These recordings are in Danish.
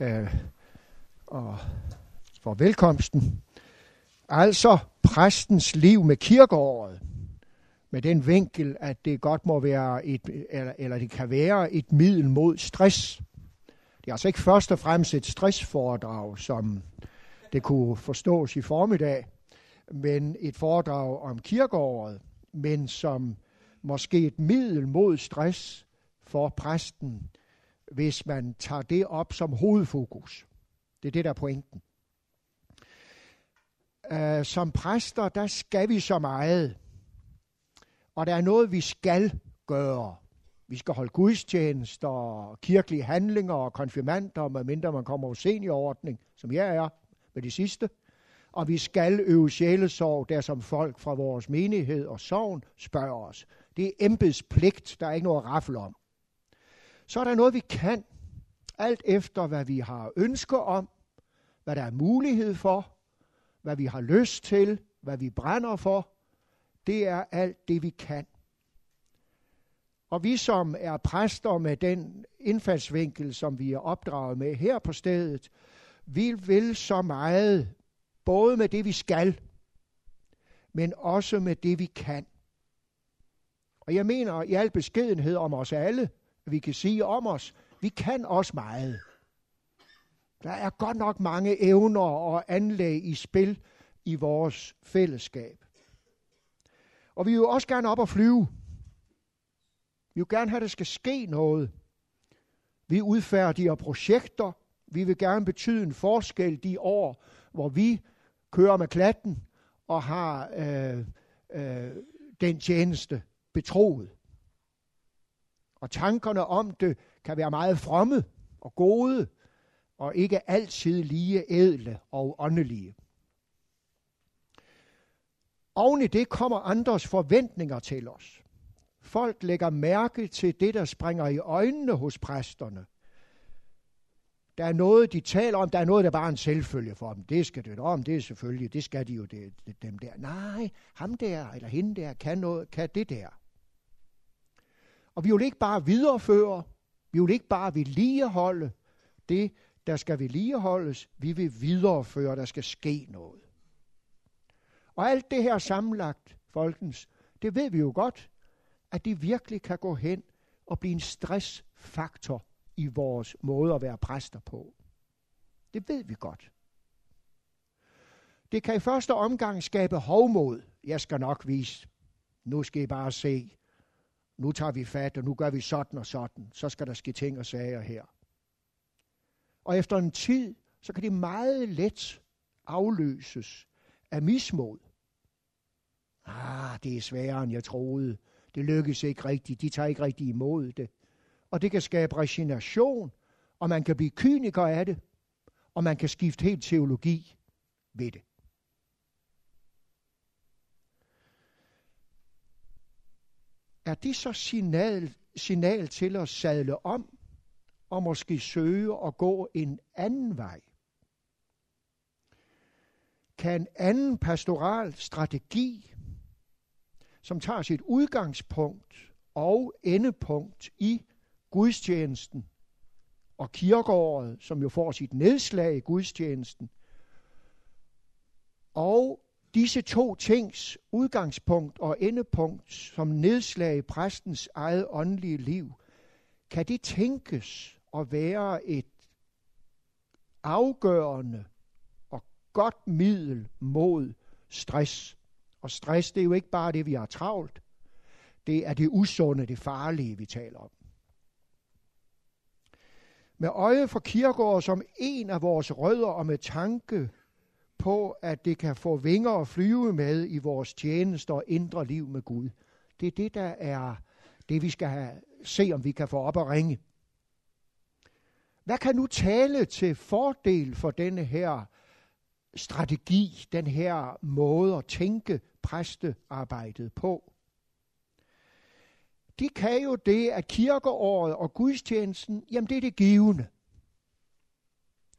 øh, og for velkomsten. Altså præstens liv med kirkeåret, med den vinkel, at det godt må være et, eller, eller det kan være et middel mod stress. Det er altså ikke først og fremmest et stressforedrag, som det kunne forstås i formiddag, men et foredrag om kirkeåret, men som måske et middel mod stress for præsten, hvis man tager det op som hovedfokus. Det er det, der er pointen. Uh, som præster, der skal vi så meget. Og der er noget, vi skal gøre. Vi skal holde gudstjenester, kirkelige handlinger og konfirmander, medmindre man kommer over seniorordning, som jeg er med de sidste. Og vi skal øve sjælesorg, der som folk fra vores menighed og sovn spørger os. Det er embedspligt, der er ikke noget at rafle om. Så er der noget, vi kan, alt efter hvad vi har ønsker om, hvad der er mulighed for, hvad vi har lyst til, hvad vi brænder for. Det er alt det, vi kan. Og vi som er præster med den indfaldsvinkel, som vi er opdraget med her på stedet, vi vil så meget, både med det vi skal, men også med det vi kan. Og jeg mener i al beskedenhed om os alle, vi kan sige om os, vi kan også meget. Der er godt nok mange evner og anlæg i spil i vores fællesskab. Og vi vil jo også gerne op og flyve. Vi vil gerne have, at der skal ske noget. Vi udfærdiger projekter. Vi vil gerne betyde en forskel de år, hvor vi kører med klatten og har øh, øh, den tjeneste betroet. Og tankerne om det kan være meget fromme og gode, og ikke altid lige ædle og åndelige. Oven i det kommer andres forventninger til os. Folk lægger mærke til det, der springer i øjnene hos præsterne. Der er noget, de taler om, der er noget, der bare er en selvfølge for dem. Det skal det om, det er selvfølgelig, det skal de jo, det, det, dem der. Nej, ham der eller hende der kan, noget, kan det der. Og vi vil ikke bare videreføre, vi vil ikke bare vedligeholde det, der skal vedligeholdes. Vi vil videreføre, der skal ske noget. Og alt det her sammenlagt, folkens, det ved vi jo godt, at det virkelig kan gå hen og blive en stressfaktor i vores måde at være præster på. Det ved vi godt. Det kan i første omgang skabe hovmod. Jeg skal nok vise. Nu skal I bare se. Nu tager vi fat, og nu gør vi sådan og sådan. Så skal der ske ting og sager her. Og efter en tid, så kan det meget let afløses af mismod. Ah, det er sværere, end jeg troede. Det lykkes ikke rigtigt. De tager ikke rigtig imod det. Og det kan skabe resignation, og man kan blive kyniker af det, og man kan skifte helt teologi ved det. Er det så signal, signal til at sadle om, og måske søge at gå en anden vej? Kan en anden pastoral strategi som tager sit udgangspunkt og endepunkt i gudstjenesten og kirkeåret, som jo får sit nedslag i gudstjenesten. Og disse to tings udgangspunkt og endepunkt som nedslag i præstens eget åndelige liv, kan det tænkes at være et afgørende og godt middel mod stress og stress, det er jo ikke bare det, vi har travlt. Det er det usunde, det farlige, vi taler om. Med øje for Kirkegaard som en af vores rødder og med tanke på, at det kan få vinger og flyve med i vores tjeneste og indre liv med Gud. Det er det, der er det, vi skal have, se, om vi kan få op at ringe. Hvad kan nu tale til fordel for denne her strategi, den her måde at tænke præstearbejdet på. De kan jo det, at kirkeåret og gudstjenesten, jamen det er det givende.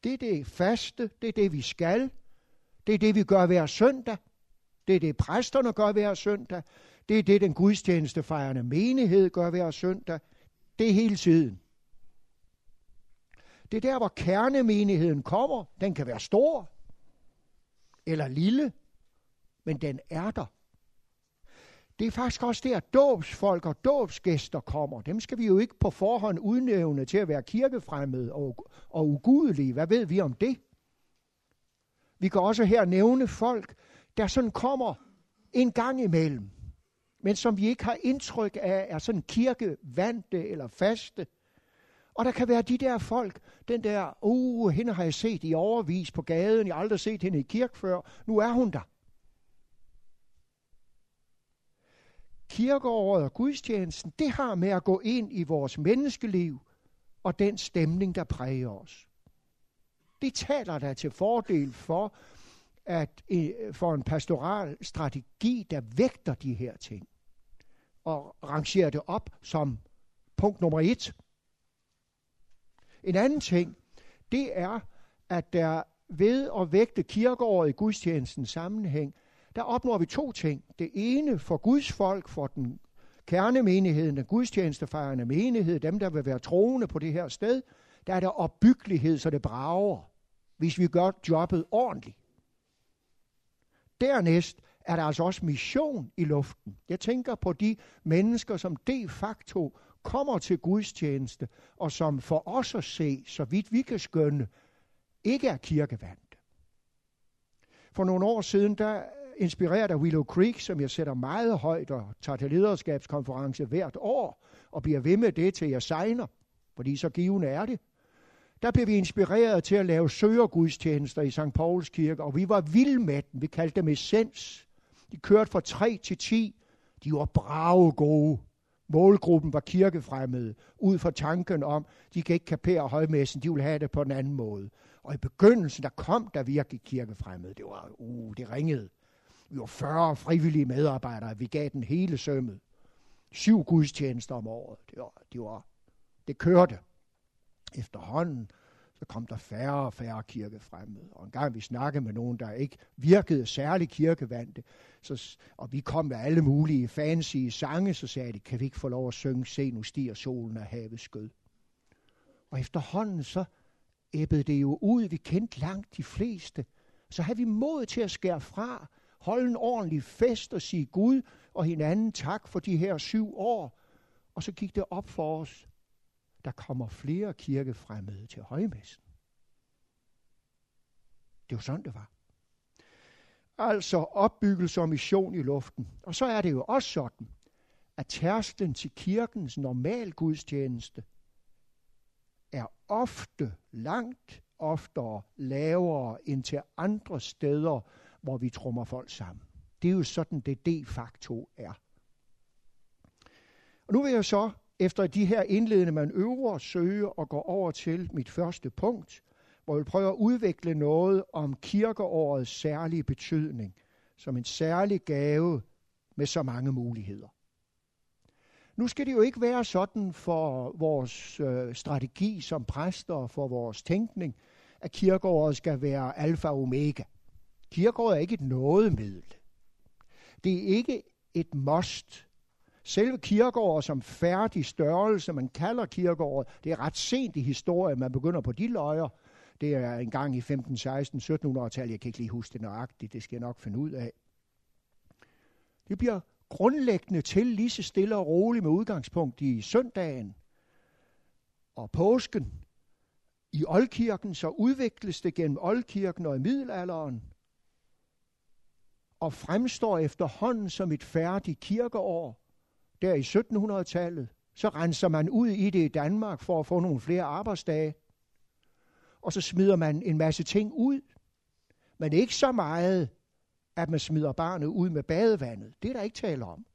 Det er det faste, det er det vi skal, det er det vi gør hver søndag, det er det præsterne gør hver søndag, det er det den gudstjenestefejrende menighed gør hver søndag, det er hele tiden. Det er der, hvor kernemenigheden kommer. Den kan være stor eller lille, men den er der. Det er faktisk også der, dåbsfolk og dåbsgæster kommer. Dem skal vi jo ikke på forhånd udnævne til at være kirkefremmede og, og ugudelige. Hvad ved vi om det? Vi kan også her nævne folk, der sådan kommer en gang imellem, men som vi ikke har indtryk af er sådan kirkevante eller faste. Og der kan være de der folk, den der, uh, hende har jeg set i overvis på gaden, jeg har aldrig set hende i kirke før, nu er hun der. Kirkeåret og gudstjenesten, det har med at gå ind i vores menneskeliv og den stemning, der præger os. Det taler der til fordel for, at for en pastoral strategi, der vægter de her ting og rangerer det op som punkt nummer et. En anden ting, det er, at der ved at vægte kirkeåret i gudstjenestens sammenhæng, der opnår vi to ting. Det ene for Guds folk, for den kernemenigheden, den gudstjenestefejrende menighed, dem der vil være troende på det her sted, der er der opbyggelighed, så det brager, hvis vi gør jobbet ordentligt. Dernæst er der altså også mission i luften. Jeg tænker på de mennesker, som de facto kommer til gudstjeneste, og som for os at se, så vidt vi kan skønne, ikke er kirkevandte. For nogle år siden, der inspireret af Willow Creek, som jeg sætter meget højt og tager til lederskabskonference hvert år, og bliver ved med det til jeg signer, fordi så givende er det. Der blev vi inspireret til at lave søgergudstjenester i St. Pauls Kirke, og vi var vilde med dem. Vi kaldte dem essens. De kørte fra 3 til 10. De var brave gode. Målgruppen var kirkefremmede, ud fra tanken om, de kan ikke kapere højmessen, de vil have det på en anden måde. Og i begyndelsen, der kom der virkelig kirkefremmede. Det var, uh, det ringede. Vi var 40 frivillige medarbejdere, vi gav den hele sømmet. Syv gudstjenester om året. Det, var, det, var, det kørte. Efterhånden, så kom der færre og færre kirkefremmede. Og en gang vi snakkede med nogen, der ikke virkede særlig kirkevandte, så, og vi kom med alle mulige fancy sange, så sagde de, kan vi ikke få lov at synge, se nu stiger solen af havets skød. Og efterhånden så æbbede det jo ud, vi kendte langt de fleste. Så havde vi mod til at skære fra, holde en ordentlig fest og sige Gud og hinanden tak for de her syv år. Og så gik det op for os, der kommer flere kirkefremmede til højmessen. Det var sådan, det var. Altså opbyggelse og mission i luften. Og så er det jo også sådan, at tærsklen til kirkens normal gudstjeneste er ofte langt oftere lavere end til andre steder, hvor vi trummer folk sammen. Det er jo sådan, det de facto er. Og nu vil jeg så, efter de her indledende manøvrer, søge og gå over til mit første punkt, hvor jeg vil prøve at udvikle noget om kirkeårets særlige betydning, som en særlig gave med så mange muligheder. Nu skal det jo ikke være sådan for vores øh, strategi som præster og for vores tænkning, at kirkeåret skal være alfa og omega. Kirkeåret er ikke et nådemiddel. Det er ikke et must. Selve kirkeåret som færdig størrelse, man kalder kirkeåret, det er ret sent i historien, man begynder på de løjer. Det er en gang i 15, 16, 1700-tallet. Jeg kan ikke lige huske det nøjagtigt, det skal jeg nok finde ud af. Det bliver grundlæggende til lige så stille og roligt med udgangspunkt i søndagen og påsken. I oldkirken så udvikles det gennem oldkirken og i middelalderen og fremstår efterhånden som et færdigt kirkeår, der i 1700-tallet. Så renser man ud i det i Danmark for at få nogle flere arbejdsdage. Og så smider man en masse ting ud. Men ikke så meget, at man smider barnet ud med badevandet. Det er der ikke tale om.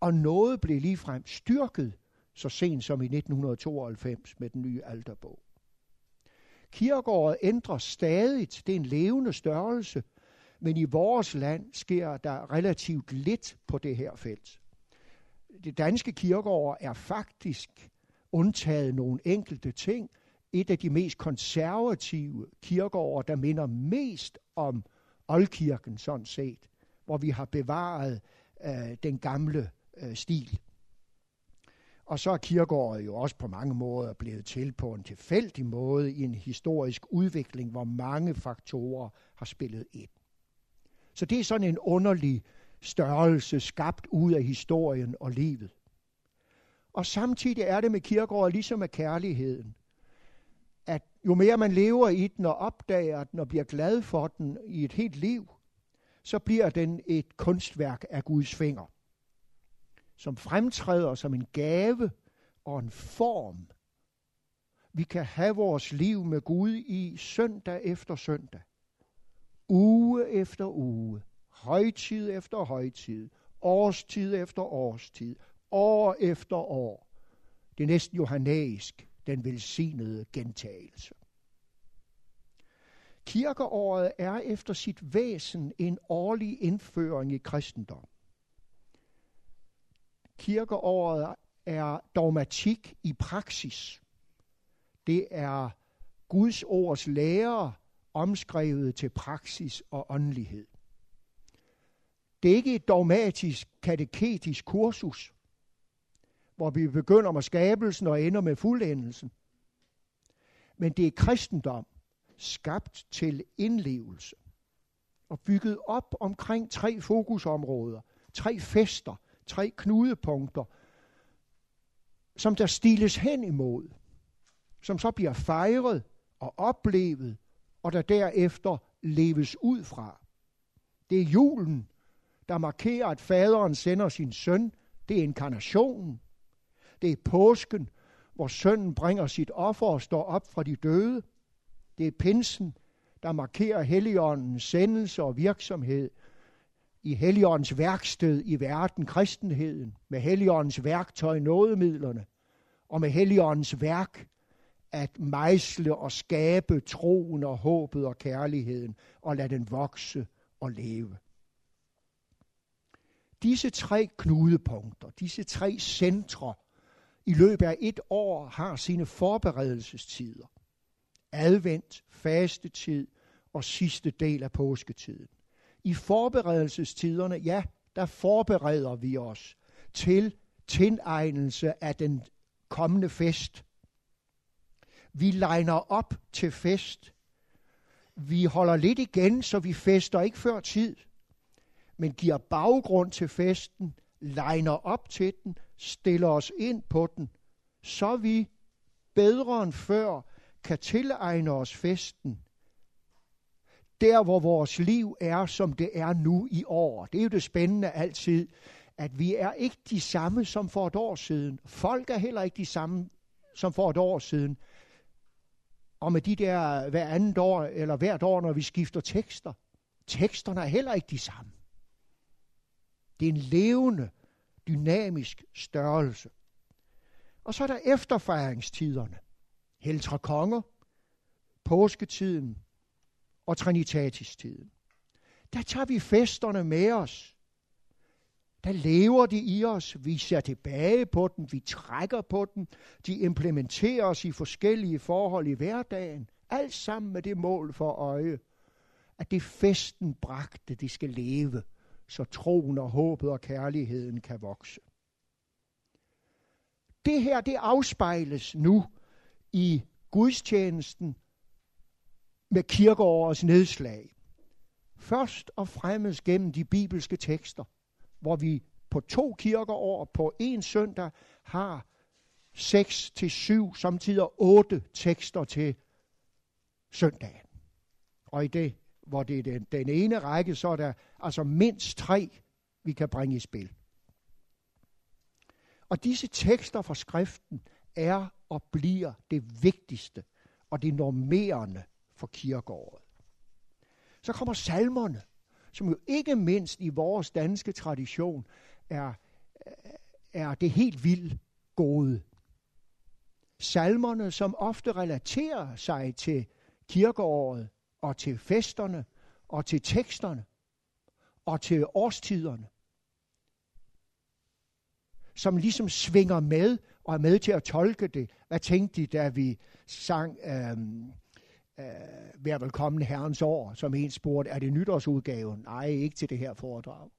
Og noget blev ligefrem styrket så sent som i 1992 med den nye alterbog. Kirkegården ændrer stadigt, Det er en levende størrelse – men i vores land sker der relativt lidt på det her felt. Det danske kirkeår er faktisk undtaget nogle enkelte ting. Et af de mest konservative kirkeår, der minder mest om oldkirken sådan set, hvor vi har bevaret øh, den gamle øh, stil. Og så er kirkeåret jo også på mange måder blevet til på en tilfældig måde i en historisk udvikling, hvor mange faktorer har spillet ind. Så det er sådan en underlig størrelse skabt ud af historien og livet. Og samtidig er det med kirkegård ligesom med kærligheden, at jo mere man lever i den og opdager den og bliver glad for den i et helt liv, så bliver den et kunstværk af Guds finger, som fremtræder som en gave og en form. Vi kan have vores liv med Gud i søndag efter søndag, uge efter uge, højtid efter højtid, årstid efter årstid, år efter år. Det er næsten johannæisk, den velsignede gentagelse. Kirkeåret er efter sit væsen en årlig indføring i kristendom. Kirkeåret er dogmatik i praksis. Det er Guds ords lære omskrevet til praksis og åndelighed. Det er ikke et dogmatisk kateketisk kursus, hvor vi begynder med skabelsen og ender med fuldendelsen. Men det er kristendom, skabt til indlevelse og bygget op omkring tre fokusområder, tre fester, tre knudepunkter, som der stiles hen imod, som så bliver fejret og oplevet, og der derefter leves ud fra. Det er julen, der markerer, at faderen sender sin søn. Det er inkarnationen. Det er påsken, hvor sønnen bringer sit offer og står op fra de døde. Det er pinsen, der markerer Helligåndens sendelse og virksomhed i Helligåndens værksted i verden, kristenheden, med Helligåndens værktøj, nådemidlerne, og med Helligåndens værk at mejsle og skabe troen og håbet og kærligheden, og lade den vokse og leve. Disse tre knudepunkter, disse tre centre i løbet af et år har sine forberedelsestider. Advent, fastetid og sidste del af påsketiden. I forberedelsestiderne, ja, der forbereder vi os til tilegnelse af den kommende fest. Vi legner op til fest. Vi holder lidt igen, så vi fester ikke før tid, men giver baggrund til festen, legner op til den, stiller os ind på den, så vi bedre end før kan tilegne os festen. Der, hvor vores liv er, som det er nu i år. Det er jo det spændende altid, at vi er ikke de samme som for et år siden. Folk er heller ikke de samme som for et år siden. Og med de der hver andet år, eller hvert år, når vi skifter tekster. Teksterne er heller ikke de samme. Det er en levende, dynamisk størrelse. Og så er der efterfejringstiderne. Heltre konger, påsketiden og trinitatistiden. Der tager vi festerne med os. Der lever de i os. Vi ser tilbage på dem. Vi trækker på dem. De implementerer os i forskellige forhold i hverdagen. Alt sammen med det mål for øje, at det festen bragte, det skal leve – så troen og håbet og kærligheden kan vokse. Det her, det afspejles nu i gudstjenesten med kirkeårets nedslag. Først og fremmest gennem de bibelske tekster, hvor vi på to kirkeår på en søndag har seks til syv, samtidig otte tekster til søndagen. Og i det hvor det er den, den ene række, så er der altså mindst tre, vi kan bringe i spil. Og disse tekster fra skriften er og bliver det vigtigste og det normerende for kirkeåret. Så kommer salmerne, som jo ikke mindst i vores danske tradition er, er det helt vildt gode. Salmerne, som ofte relaterer sig til kirkeåret, og til festerne og til teksterne og til årstiderne, som ligesom svinger med og er med til at tolke det. Hvad tænkte de, da vi sang øh, øh, Vær velkommen Herrens år, som en spurgte, er det nytårsudgaven? Nej, ikke til det her foredrag.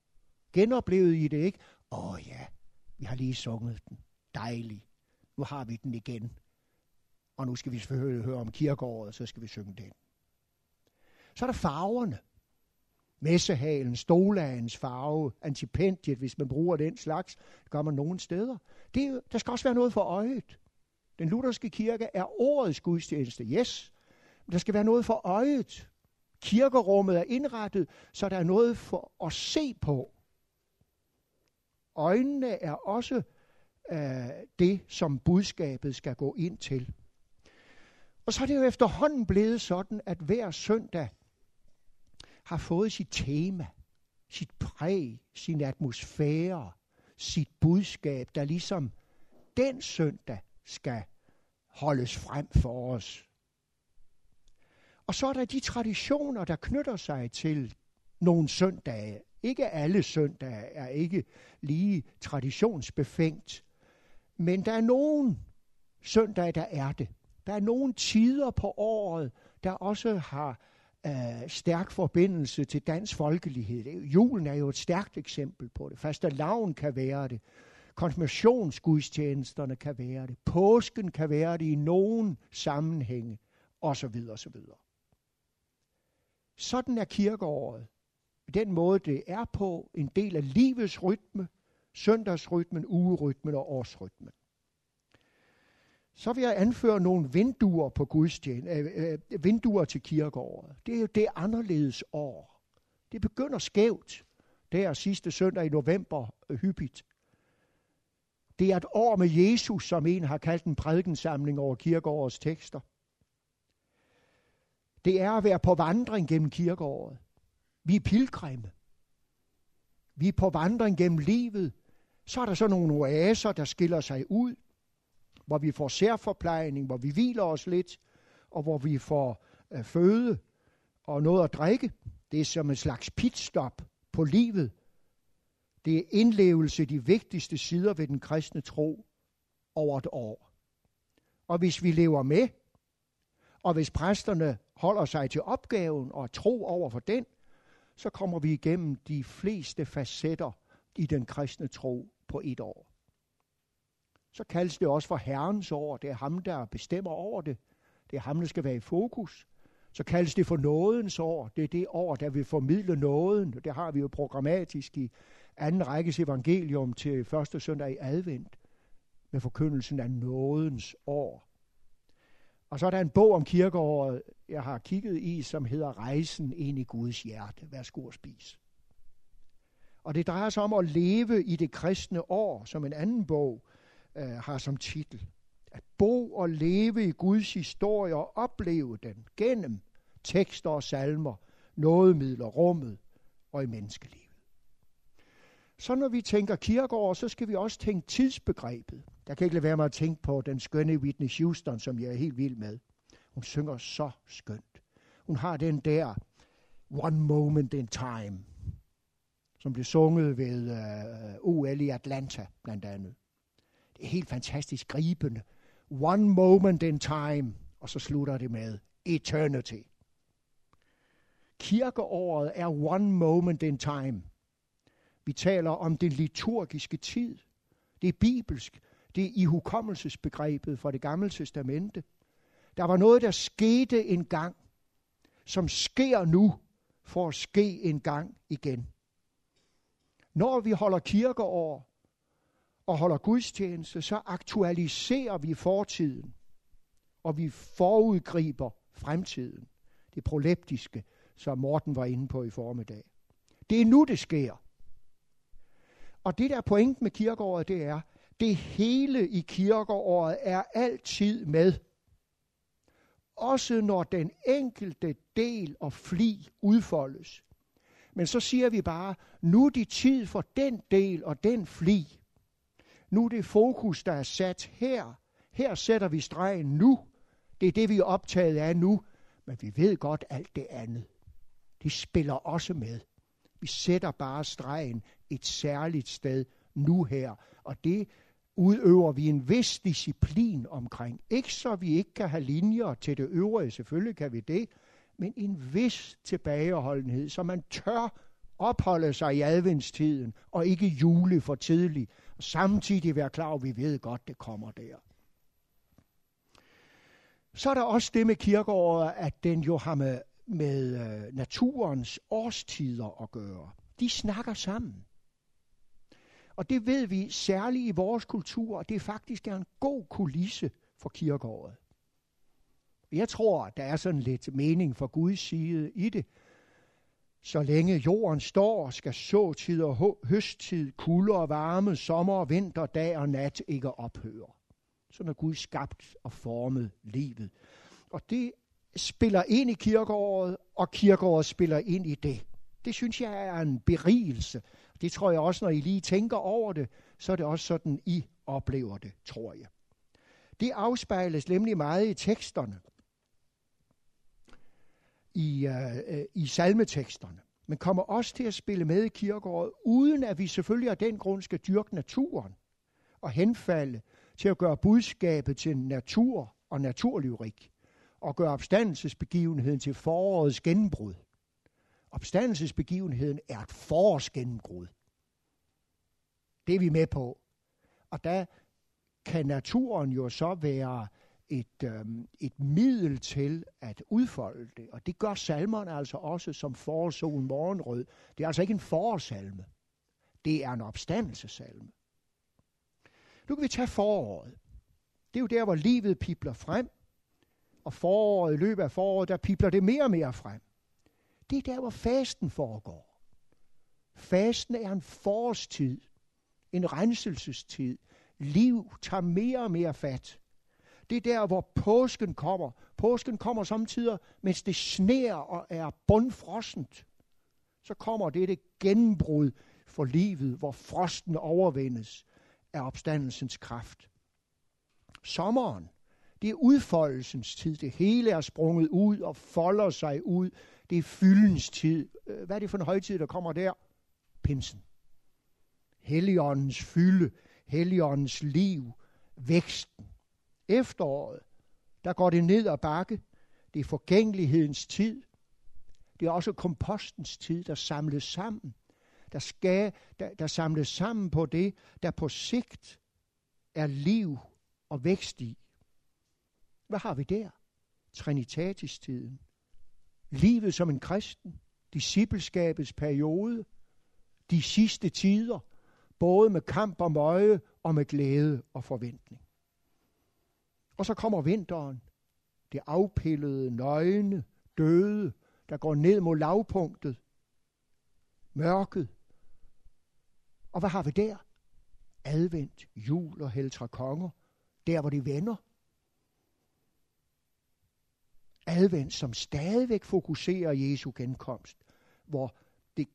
Genoplevede I det ikke? Åh oh, ja, vi har lige sunget den. dejlig. Nu har vi den igen. Og nu skal vi selvfølgelig høre om kirkeåret, så skal vi synge den. Så er der farverne. Messehalen, stolagens farve, antipendiet, hvis man bruger den slags, det gør man nogen steder. Det er, der skal også være noget for øjet. Den lutherske kirke er årets gudstjeneste, yes. Men der skal være noget for øjet. Kirkerummet er indrettet, så der er noget for at se på. Øjnene er også øh, det, som budskabet skal gå ind til. Og så er det jo efterhånden blevet sådan, at hver søndag har fået sit tema, sit præg, sin atmosfære, sit budskab, der ligesom den søndag skal holdes frem for os. Og så er der de traditioner, der knytter sig til nogle søndage. Ikke alle søndage er ikke lige traditionsbefængt, men der er nogen søndage, der er det. Der er nogle tider på året, der også har øh, stærk forbindelse til dansk folkelighed. Julen er jo et stærkt eksempel på det. Fastelavn kan være det. Konfirmationsgudstjenesterne kan være det. Påsken kan være det i nogen sammenhænge, osv. osv. Sådan er kirkeåret. Den måde, det er på, en del af livets rytme, søndagsrytmen, ugerytmen og årsrytmen. Så vil jeg anføre nogle vinduer på gudstjen, øh, øh, vinduer til kirkeåret. Det er jo det anderledes år. Det begynder skævt. Der sidste søndag i november øh, hyppigt. Det er et år med Jesus, som en har kaldt en prædikensamling over kirkeårets tekster. Det er at være på vandring gennem kirkeåret. Vi er pilgrimme. Vi er på vandring gennem livet. Så er der så nogle oaser, der skiller sig ud hvor vi får særforplejning, hvor vi hviler os lidt, og hvor vi får øh, føde og noget at drikke. Det er som en slags pitstop på livet. Det er indlevelse de vigtigste sider ved den kristne tro over et år. Og hvis vi lever med, og hvis præsterne holder sig til opgaven og tro over for den, så kommer vi igennem de fleste facetter i den kristne tro på et år så kaldes det også for Herrens år. Det er ham, der bestemmer over det. Det er ham, der skal være i fokus. Så kaldes det for nådens år. Det er det år, der vil formidle nåden. Det har vi jo programmatisk i anden rækkes evangelium til første søndag i advent med forkyndelsen af nådens år. Og så er der en bog om kirkeåret, jeg har kigget i, som hedder Rejsen ind i Guds hjerte. Værsgo og spis. Og det drejer sig om at leve i det kristne år, som en anden bog, øh, har som titel. At bo og leve i Guds historie og opleve den gennem tekster og salmer, nådemidler, rummet og i menneskelivet. Så når vi tænker kirkeår, så skal vi også tænke tidsbegrebet. Der kan ikke lade være med at tænke på den skønne Whitney Houston, som jeg er helt vild med. Hun synger så skønt. Hun har den der One Moment in Time, som blev sunget ved uh, øh, øh OL i Atlanta blandt andet. Det er helt fantastisk gribende. One moment in time, og så slutter det med eternity. Kirkeåret er one moment in time. Vi taler om den liturgiske tid. Det er bibelsk. Det er ihukommelsesbegrebet fra det gamle testamente. Der var noget, der skete en gang, som sker nu for at ske en gang igen. Når vi holder kirkeår, og holder gudstjeneste, så aktualiserer vi fortiden, og vi forudgriber fremtiden. Det proleptiske, som Morten var inde på i formiddag. Det er nu, det sker. Og det der point med kirkeåret, det er, det hele i kirkeåret er altid med. Også når den enkelte del og fli udfoldes. Men så siger vi bare, nu er det tid for den del og den fli. Nu er det fokus, der er sat her. Her sætter vi stregen nu. Det er det, vi er optaget af nu. Men vi ved godt alt det andet. Det spiller også med. Vi sætter bare stregen et særligt sted nu her. Og det udøver vi en vis disciplin omkring. Ikke så vi ikke kan have linjer til det øvrige, selvfølgelig kan vi det, men en vis tilbageholdenhed, så man tør opholde sig i adventstiden, og ikke jule for tidligt, og samtidig være klar at vi ved godt, det kommer der. Så er der også det med kirkeåret, at den jo har med, med øh, naturens årstider at gøre. De snakker sammen. Og det ved vi særligt i vores kultur, og det er faktisk en god kulisse for kirkeåret. Jeg tror, der er sådan lidt mening for Guds side i det. Så længe jorden står, skal såtid og høsttid, kulde og varme, sommer og vinter, dag og nat ikke ophøre. Sådan er Gud skabt og formet livet. Og det spiller ind i kirkeåret, og kirkeåret spiller ind i det. Det synes jeg er en berigelse. Det tror jeg også, når I lige tænker over det, så er det også sådan, I oplever det, tror jeg. Det afspejles nemlig meget i teksterne. I, øh, øh, i salmeteksterne. Men kommer også til at spille med i kirkeåret, uden at vi selvfølgelig af den grund skal dyrke naturen og henfalde til at gøre budskabet til natur og naturlyrik og gøre opstandelsesbegivenheden til forårets gennembrud. Opstandelsesbegivenheden er et forårsgennembrud. Det er vi med på. Og der kan naturen jo så være et, øh, et middel til at udfolde det. Og det gør salmerne altså også som forårsolen morgenrød. Det er altså ikke en forårsalme. Det er en opstandelsesalme. Nu kan vi tage foråret. Det er jo der, hvor livet pipler frem. Og foråret, i løbet af foråret, der pipler det mere og mere frem. Det er der, hvor fasten foregår. Fasten er en forårstid. En renselsestid. Liv tager mere og mere fat. Det er der, hvor påsken kommer. Påsken kommer samtidig, mens det sner og er bundfrossent. Så kommer det det gennembrud for livet, hvor frosten overvindes af opstandelsens kraft. Sommeren, det er udfoldelsens tid. Det hele er sprunget ud og folder sig ud. Det er fyldens tid. Øh, hvad er det for en højtid, der kommer der? Pinsen. Helligåndens fylde, Helligåndens liv, væksten. Efteråret, der går det ned ad bakke. Det er forgængelighedens tid. Det er også kompostens tid, der samles sammen der, skal, der, der samles sammen på det, der på sigt er liv og vækst i. Hvad har vi der? Trinitatis-tiden. Livet som en kristen. Discipleskabets periode. De sidste tider. Både med kamp og møje og med glæde og forventning. Og så kommer vinteren. Det afpillede, nøgne, døde, der går ned mod lavpunktet. Mørket, og hvad har vi der? Advent, jul og heltre konger. Der, hvor de vender. Advent, som stadigvæk fokuserer Jesu genkomst. Hvor det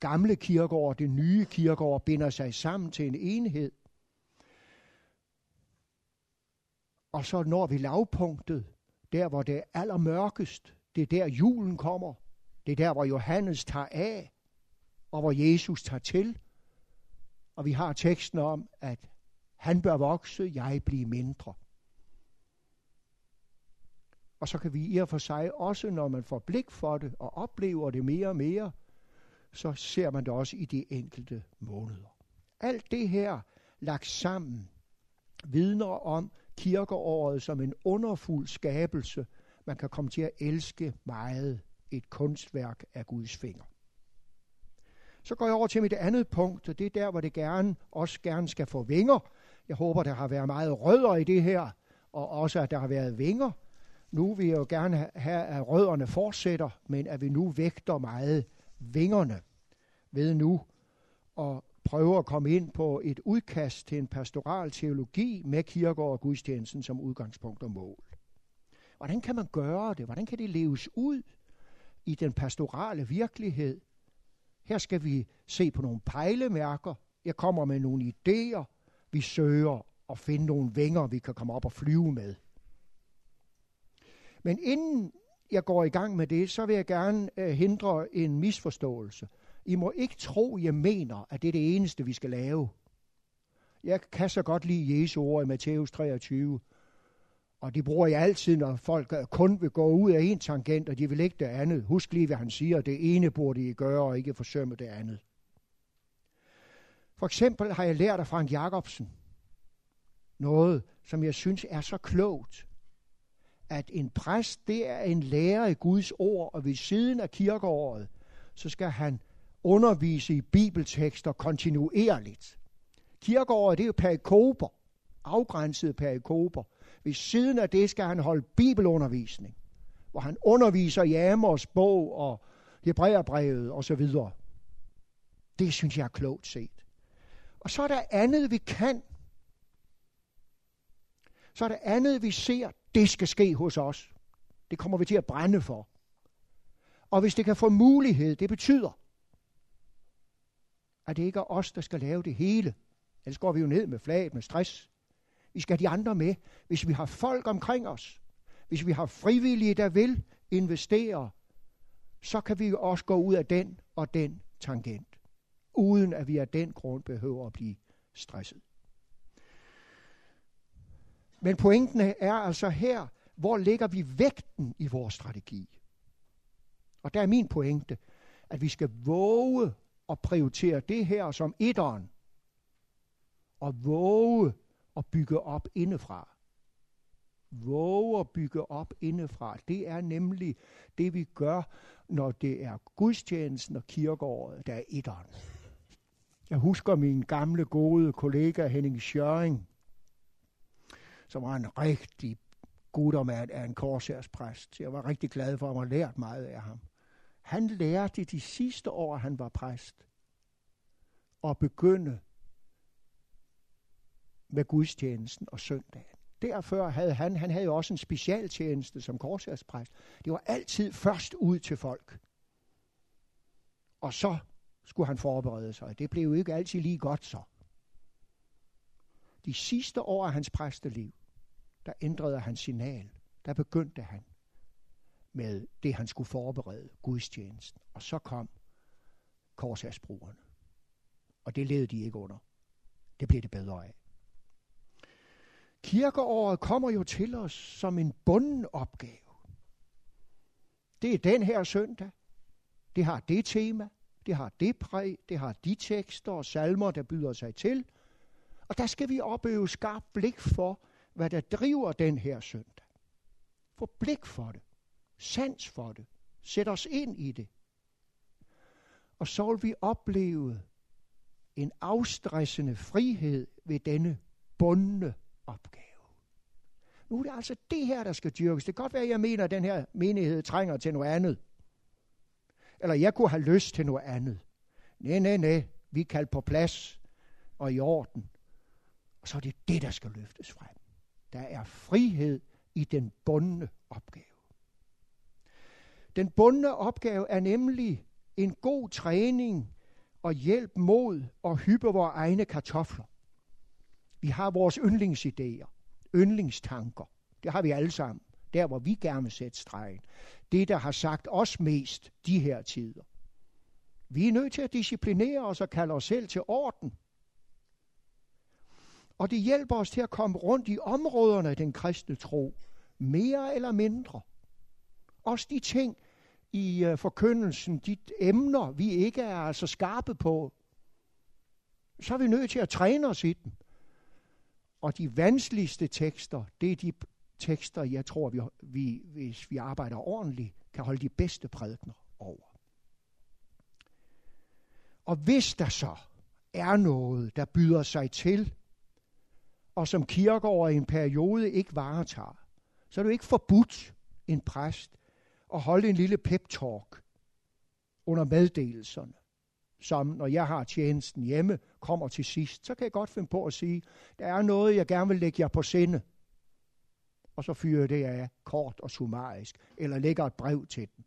gamle kirkeår og det nye kirkeår binder sig sammen til en enhed. Og så når vi lavpunktet, der hvor det er allermørkest. Det er der julen kommer. Det er der, hvor Johannes tager af, og hvor Jesus tager til. Og vi har teksten om, at han bør vokse, jeg blive mindre. Og så kan vi i og for sig også, når man får blik for det og oplever det mere og mere, så ser man det også i de enkelte måneder. Alt det her lagt sammen vidner om kirkeåret som en underfuld skabelse, man kan komme til at elske meget et kunstværk af Guds finger. Så går jeg over til mit andet punkt, og det er der, hvor det gerne, også gerne skal få vinger. Jeg håber, der har været meget rødder i det her, og også, at der har været vinger. Nu vil jeg jo gerne have, at rødderne fortsætter, men at vi nu vægter meget vingerne ved nu at prøve at komme ind på et udkast til en pastoral teologi med kirker og gudstjenesten som udgangspunkt og mål. Hvordan kan man gøre det? Hvordan kan det leves ud i den pastorale virkelighed? Her skal vi se på nogle pejlemærker. Jeg kommer med nogle idéer. Vi søger at finde nogle vinger, vi kan komme op og flyve med. Men inden jeg går i gang med det, så vil jeg gerne øh, hindre en misforståelse. I må ikke tro, jeg mener, at det er det eneste, vi skal lave. Jeg kan så godt lide Jesu ord i Matthæus 23 Og det bruger jeg altid, når folk kun vil gå ud af en tangent, og de vil ikke det andet. Husk lige, hvad han siger. Det ene burde I gøre, og ikke forsømme det andet. For eksempel har jeg lært af Frank Jacobsen noget, som jeg synes er så klogt. At en præst, det er en lærer i Guds ord, og ved siden af kirkeåret, så skal han undervise i bibeltekster kontinuerligt. Kirkeåret, det er jo perikoper, afgrænsede perikoper. Ved siden af det skal han holde bibelundervisning, hvor han underviser i Amos bog og Hebræerbrevet osv. Det synes jeg er klogt set. Og så er der andet, vi kan. Så er der andet, vi ser, det skal ske hos os. Det kommer vi til at brænde for. Og hvis det kan få mulighed, det betyder, at det ikke er os, der skal lave det hele. Ellers går vi jo ned med flaget med stress. Vi skal have de andre med. Hvis vi har folk omkring os, hvis vi har frivillige, der vil investere, så kan vi også gå ud af den og den tangent, uden at vi af den grund behøver at blive stresset. Men pointen er altså her, hvor ligger vi vægten i vores strategi? Og der er min pointe, at vi skal våge at prioritere det her som etteren, og våge at bygge op indefra. Våge at bygge op indefra. Det er nemlig det, vi gør, når det er gudstjenesten og kirkeåret, der er etteren. Jeg husker min gamle, gode kollega Henning Schøring, som var en rigtig guttermand af en korsærspræst. Jeg var rigtig glad for, at han lært meget af ham. Han lærte de sidste år, han var præst, at begynde med gudstjenesten og søndagen. Derfor havde han, han havde jo også en specialtjeneste som korsærspræst. Det var altid først ud til folk. Og så skulle han forberede sig. Det blev jo ikke altid lige godt så. De sidste år af hans præsteliv, der ændrede han signal. Der begyndte han med det, han skulle forberede, gudstjenesten. Og så kom korsagsbrugerne. Og det led de ikke under. Det blev det bedre af. Kirkeåret kommer jo til os som en bunden opgave. Det er den her søndag. Det har det tema. Det har det præg. Det har de tekster og salmer, der byder sig til. Og der skal vi opøve skarpt blik for, hvad der driver den her søndag. Få blik for det. Sans for det. Sæt os ind i det. Og så vil vi opleve en afstressende frihed ved denne bundne opgave. Nu er det altså det her, der skal dyrkes. Det kan godt være, at jeg mener, at den her menighed trænger til noget andet. Eller jeg kunne have lyst til noget andet. Nej, nej, nej. Vi kalder på plads og i orden. Og så er det det, der skal løftes frem. Der er frihed i den bundne opgave. Den bundne opgave er nemlig en god træning og hjælp mod at hyppe vores egne kartofler. Vi har vores yndlingsidéer, yndlingstanker. Det har vi alle sammen. Der, hvor vi gerne vil sætte stregen. Det, der har sagt os mest de her tider. Vi er nødt til at disciplinere os og kalde os selv til orden. Og det hjælper os til at komme rundt i områderne af den kristne tro. Mere eller mindre. Også de ting i uh, forkyndelsen, de emner, vi ikke er altså skarpe på, så er vi nødt til at træne os i dem. Og de vanskeligste tekster, det er de tekster, jeg tror, vi, vi, hvis vi arbejder ordentligt, kan holde de bedste prædikner over. Og hvis der så er noget, der byder sig til, og som kirkeår i en periode ikke varetager, så er det jo ikke forbudt en præst og holde en lille pep-talk under meddelelserne, som når jeg har tjenesten hjemme, kommer til sidst, så kan jeg godt finde på at sige, der er noget, jeg gerne vil lægge jer på sinde. Og så fyrer det af kort og summarisk, eller lægger et brev til den.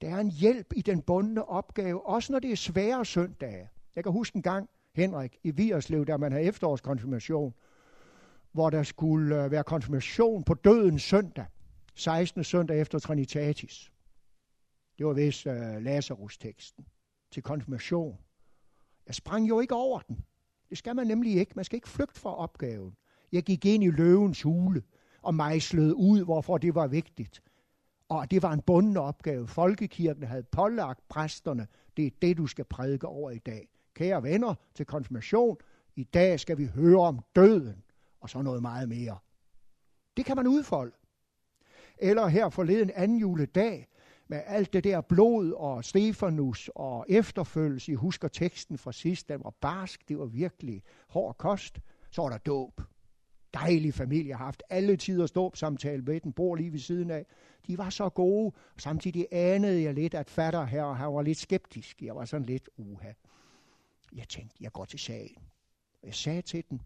Der er en hjælp i den bundne opgave, også når det er svære søndage. Jeg kan huske en gang, Henrik, i Vierslev, der man havde efterårskonfirmation, hvor der skulle øh, være konfirmation på dødens søndag, 16. søndag efter Trinitatis. Det var vist uh, Lazarus-teksten til konfirmation. Jeg sprang jo ikke over den. Det skal man nemlig ikke. Man skal ikke flygte fra opgaven. Jeg gik ind i løvens hule og mejslede ud, hvorfor det var vigtigt. Og det var en bunden opgave. Folkekirken havde pålagt præsterne, det er det, du skal prædike over i dag. Kære venner til konfirmation, i dag skal vi høre om døden, og så noget meget mere. Det kan man udfolde. Eller her forleden anden juledag, med alt det der blod og Stefanus og efterfølgelse. I husker teksten fra sidst, den var barsk, det var virkelig hård kost. Så var der dåb. Dejlig familie, har haft alle tider dåbsamtale med den, bor lige ved siden af. De var så gode, og samtidig anede jeg lidt, at fatter her, han var lidt skeptisk. Jeg var sådan lidt uha. Jeg tænkte, jeg går til sagen. Jeg sagde til den,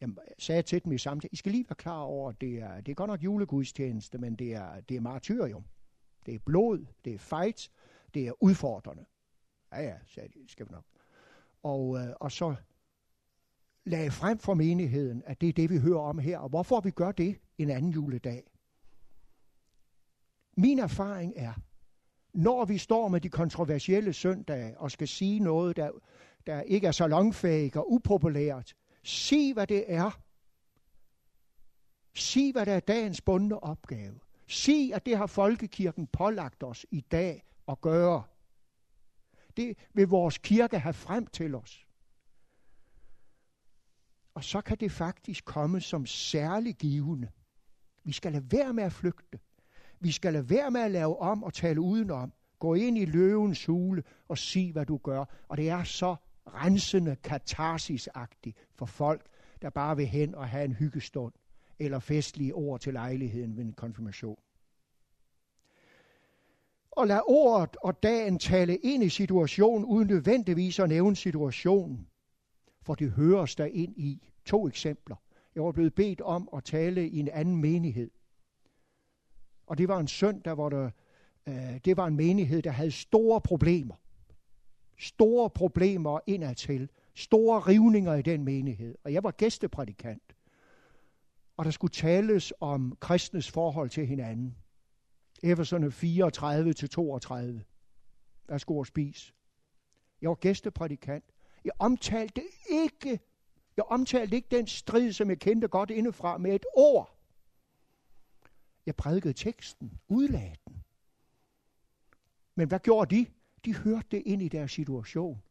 jeg sagde til dem i samtidig, I skal lige være klar over, at det er, det er godt nok julegudstjeneste, men det er, det er martyrium. Det er blod, det er fight, det er udfordrende. Ja, ja, sagde de, skal vi nok. Og, øh, og så lagde frem for menigheden, at det er det, vi hører om her. Og hvorfor vi gør det en anden juledag? Min erfaring er, når vi står med de kontroversielle søndage og skal sige noget, der, der ikke er så langfægt og upopulært, sig hvad det er. Sig hvad der er dagens bundne opgave. Sig, at det har folkekirken pålagt os i dag at gøre. Det vil vores kirke have frem til os. Og så kan det faktisk komme som særlig givende. Vi skal lade være med at flygte. Vi skal lade være med at lave om og tale udenom. Gå ind i løvens hule og sig, hvad du gør. Og det er så rensende katarsisagtig for folk, der bare vil hen og have en hyggestund eller festlige ord til lejligheden ved en konfirmation. Og lad ordet og dagen tale ind i situationen, uden nødvendigvis at nævne situationen. For det høres der ind i. To eksempler. Jeg var blevet bedt om at tale i en anden menighed. Og det var en søndag, hvor der, øh, det var en menighed, der havde store problemer. Store problemer indadtil. Store rivninger i den menighed. Og jeg var gæsteprædikant. Og der skulle tales om kristnes forhold til hinanden. Efeserne 34 til 32. Værsgo at spise. Jeg var gæsteprædikant. Jeg omtalte ikke, jeg omtalte ikke den strid, som jeg kendte godt indefra, med et ord. Jeg prædikede teksten, udlagde den. Men hvad gjorde de? De hørte det ind i deres situation.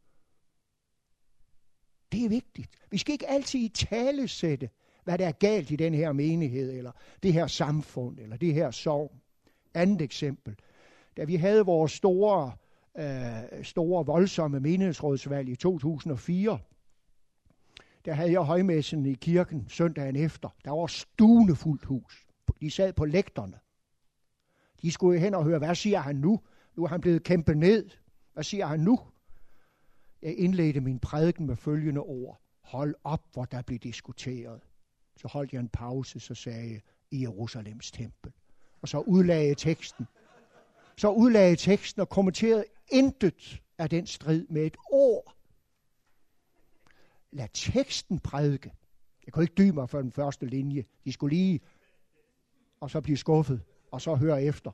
Det er vigtigt. Vi skal ikke altid i tale sætte, hvad der er galt i den her menighed, eller det her samfund, eller det her sorg. Andet eksempel. Da vi havde vores store, øh, store voldsomme menighedsrådsvalg i 2004, der havde jeg højmessen i kirken søndagen efter. Der var stuende fuldt hus. De sad på lægterne. De skulle hen og høre, hvad siger han nu? Nu er han blevet kæmpet ned. Hvad siger han nu? Jeg indledte min prædiken med følgende ord. Hold op, hvor der blev diskuteret. Så holdt jeg en pause, så sagde jeg, i Jerusalems tempel og så udlagde teksten. Så udlagde teksten og kommenterede intet af den strid med et ord. Lad teksten prædike. Jeg kunne ikke dybe mig for den første linje. De skulle lige, og så blive skuffet, og så høre efter.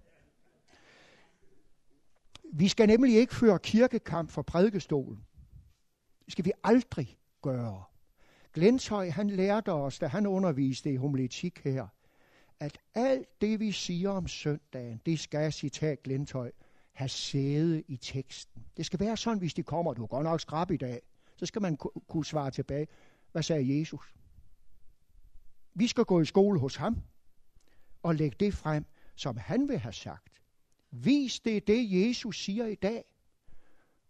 Vi skal nemlig ikke føre kirkekamp for prædikestolen. Det skal vi aldrig gøre. Glenshøj, han lærte os, da han underviste i homiletik her, at alt det, vi siger om søndagen, det skal, citat Glentøj, have sæde i teksten. Det skal være sådan, hvis de kommer, du er godt nok skrab i dag, så skal man kunne svare tilbage, hvad sagde Jesus? Vi skal gå i skole hos ham og lægge det frem, som han vil have sagt. Vis det det, Jesus siger i dag.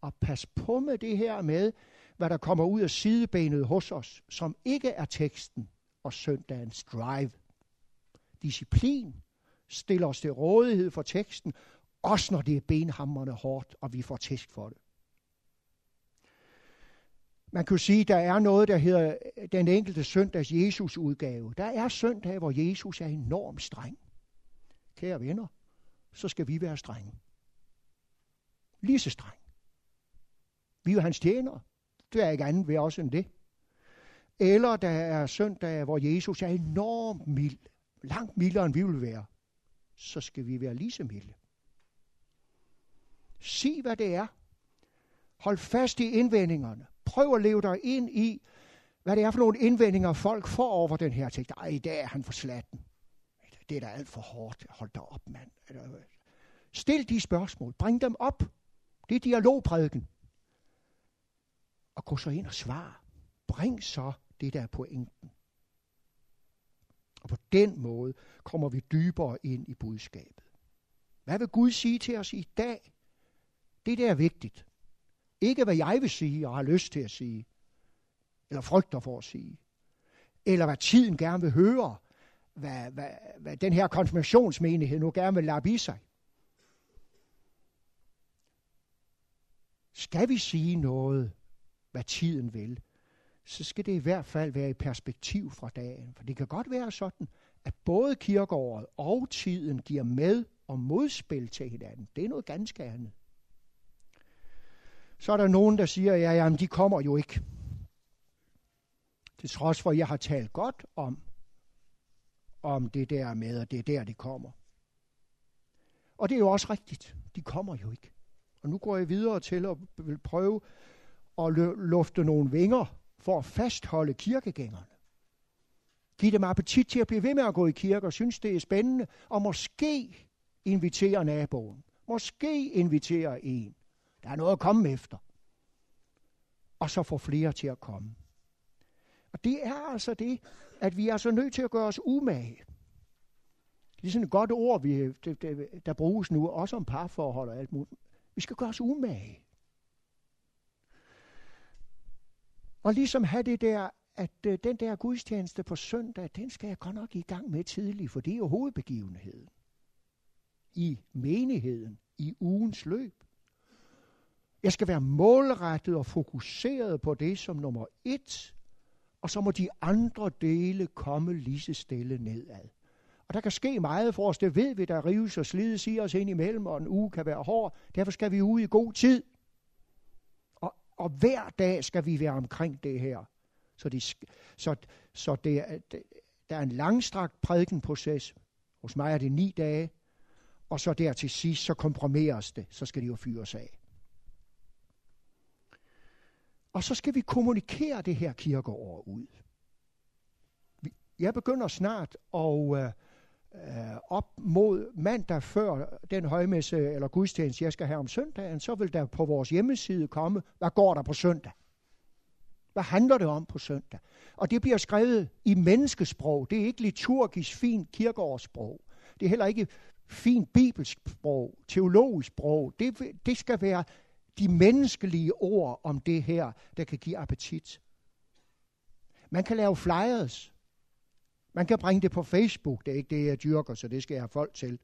Og pas på med det her med, hvad der kommer ud af sidebenet hos os, som ikke er teksten og søndagens drive disciplin, stiller os til rådighed for teksten, også når det er benhammerne hårdt, og vi får tæsk for det. Man kan sige, der er noget, der hedder den enkelte søndags Jesus udgave. Der er søndag, hvor Jesus er enormt streng. Kære venner, så skal vi være strenge. Lige så streng. Vi er hans tjenere. Det er ikke andet ved os end det. Eller der er søndag, hvor Jesus er enormt mild langt mildere end vi vil være, så skal vi være lige så milde. Sig, hvad det er. Hold fast i indvendingerne. Prøv at leve dig ind i, hvad det er for nogle indvendinger, folk får over den her tekst. Ej, i dag er han for slatten. Det er da alt for hårdt. Hold da op, mand. Stil de spørgsmål. Bring dem op. Det er dialogprædiken. Og gå så ind og svar. Bring så det, der er pointen. Og på den måde kommer vi dybere ind i budskabet. Hvad vil Gud sige til os i dag? Det der er vigtigt. Ikke hvad jeg vil sige og har lyst til at sige, eller frygter for at sige, eller hvad tiden gerne vil høre, hvad, hvad, hvad den her konfirmationsmenighed nu gerne vil lappe i sig. Skal vi sige noget, hvad tiden vil, så skal det i hvert fald være i perspektiv fra dagen. For det kan godt være sådan, at både kirkeåret og tiden giver med og modspil til hinanden. Det er noget ganske andet. Så er der nogen, der siger, ja, jamen, de kommer jo ikke. Til trods for, at jeg har talt godt om, om det der med, at det er der, de kommer. Og det er jo også rigtigt. De kommer jo ikke. Og nu går jeg videre til at vil prøve at lufte nogle vinger for at fastholde kirkegængerne. Giv dem appetit til at blive ved med at gå i kirke og synes, det er spændende, og måske invitere naboen. Måske invitere en. Der er noget at komme efter. Og så få flere til at komme. Og det er altså det, at vi er så nødt til at gøre os umage. Det er sådan et godt ord, vi, der bruges nu, også om parforhold og alt muligt. Vi skal gøre os umage. Og ligesom have det der, at øh, den der gudstjeneste på søndag, den skal jeg godt nok i gang med tidligt, for det er jo hovedbegivenheden i menigheden i ugens løb. Jeg skal være målrettet og fokuseret på det som nummer et, og så må de andre dele komme lige så stille nedad. Og der kan ske meget for os, det ved vi, der rives og slides i os ind imellem, og en uge kan være hård. Derfor skal vi ud i god tid. Og, og hver dag skal vi være omkring det her. Så, det, så, så det, det, der er en langstrakt prædikenproces. Hos mig er det ni dage og så der til sidst, så komprimeres det, så skal det jo fyres af. Og så skal vi kommunikere det her kirkeår ud. Jeg begynder snart at øh, øh, op mod mandag før den højmesse eller gudstjeneste, jeg skal have om søndagen, så vil der på vores hjemmeside komme, hvad går der på søndag? Hvad handler det om på søndag? Og det bliver skrevet i menneskesprog. Det er ikke liturgisk fint kirkeårssprog. Det er heller ikke fint bibelsk sprog, teologisk sprog. Det, det skal være de menneskelige ord om det her, der kan give appetit. Man kan lave flyers. Man kan bringe det på Facebook. Det er ikke det, jeg dyrker, så det skal jeg have folk til.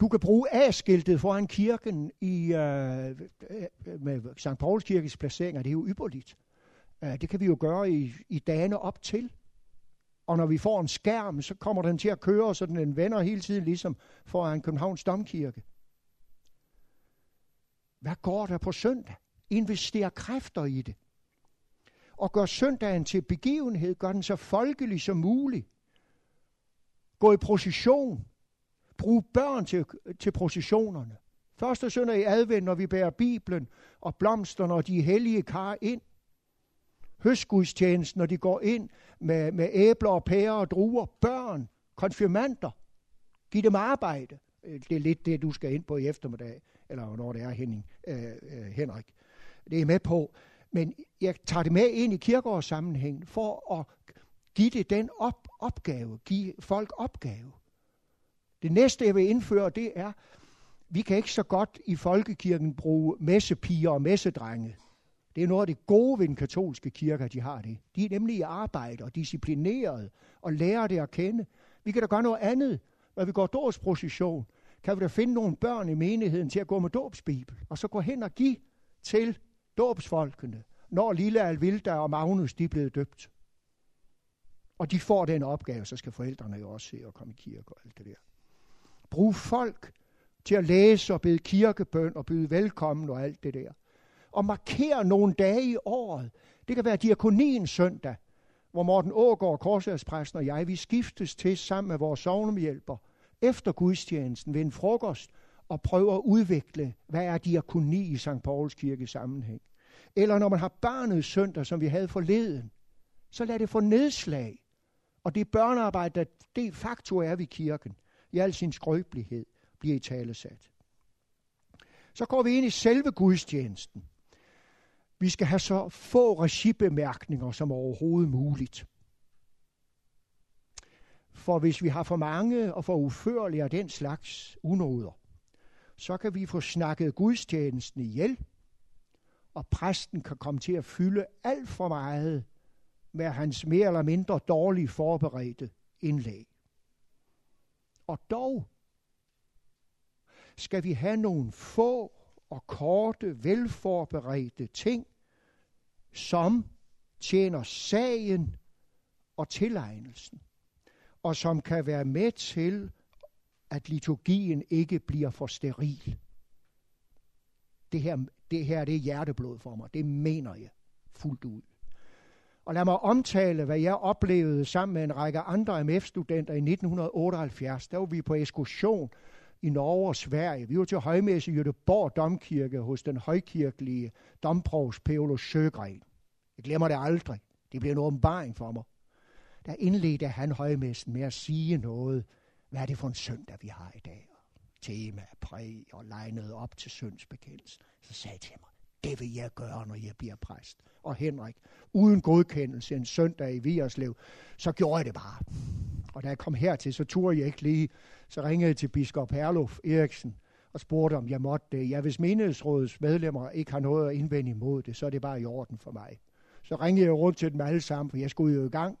Du kan bruge A-skiltet foran kirken i, øh, øh med St. Pauls kirkes placeringer. Det er jo ypperligt. Øh, det kan vi jo gøre i, i dagene op til. Og når vi får en skærm, så kommer den til at køre, så den vender hele tiden ligesom foran Københavns Domkirke. Hvad går der på søndag? Invester kræfter i det. Og gør søndagen til begivenhed, gør den så folkelig som muligt. Gå i procession. Brug børn til, til processionerne. Første søndag i advent, når vi bærer Bibelen og blomsterne og de hellige kar ind Høstgudstjenesten, når de går ind med, med æbler og pærer og druer, børn, konfirmander. Giv dem arbejde. Det er lidt det, du skal ind på i eftermiddag, eller hvornår det er Henning, øh, øh Henrik. Det er med på. Men jeg tager det med ind i kirkeårssammenhæng for at give det den op, opgave, give folk opgave. Det næste, jeg vil indføre, det er, vi kan ikke så godt i folkekirken bruge messepiger og messedrenge. Det er noget af det gode ved den katolske kirke, at de har det. De er nemlig i arbejde og disciplineret og lærer det at kende. Vi kan da gøre noget andet. Når vi går dåbsprocession, kan vi da finde nogle børn i menigheden til at gå med dåbsbibel, og så gå hen og give til dåbsfolkene, når lille Alvilda og Magnus de er blevet døbt. Og de får den opgave, så skal forældrene jo også se og komme i kirke og alt det der. Brug folk til at læse og bede kirkebøn og byde velkommen og alt det der og marker nogle dage i året. Det kan være diakonien søndag, hvor Morten Ågaard, korsærspræsten og jeg, vi skiftes til sammen med vores sovnemhjælper efter gudstjenesten ved en frokost og prøver at udvikle, hvad er diakoni i St. Pauls kirke sammenhæng. Eller når man har barnet søndag, som vi havde forleden, så lad det få nedslag. Og det børnearbejde, der de facto er ved kirken, i al sin skrøbelighed, bliver i talesat. Så går vi ind i selve gudstjenesten. Vi skal have så få regibemærkninger som overhovedet muligt. For hvis vi har for mange og for uførlige af den slags unoder, så kan vi få snakket gudstjenesten ihjel, og præsten kan komme til at fylde alt for meget med hans mere eller mindre dårligt forberedte indlæg. Og dog skal vi have nogle få og korte, velforberedte ting, som tjener sagen og tilegnelsen, og som kan være med til, at liturgien ikke bliver for steril. Det her, det her det er hjerteblod for mig. Det mener jeg fuldt ud. Og lad mig omtale, hvad jeg oplevede sammen med en række andre MF-studenter i 1978. Der var vi på ekskursion i Norge og Sverige. Vi var til højmesse i Göteborg Domkirke hos den højkirkelige domprovs Peolo Søgren. Jeg glemmer det aldrig. Det blev en åbenbaring for mig. Der indledte han højmessen med at sige noget. Hvad er det for en søndag, vi har i dag? Og Tema, præg og legnet op til syndsbekendelsen. Så sagde jeg til mig, det vil jeg gøre, når jeg bliver præst. Og Henrik, uden godkendelse en søndag i Vierslev, så gjorde jeg det bare. Og da jeg kom hertil, så turde jeg ikke lige. Så ringede jeg til biskop Herluf Eriksen og spurgte, om jeg måtte det. Ja, hvis menighedsrådets medlemmer ikke har noget at indvende imod det, så er det bare i orden for mig. Så ringede jeg rundt til dem alle sammen, for jeg skulle jo i gang.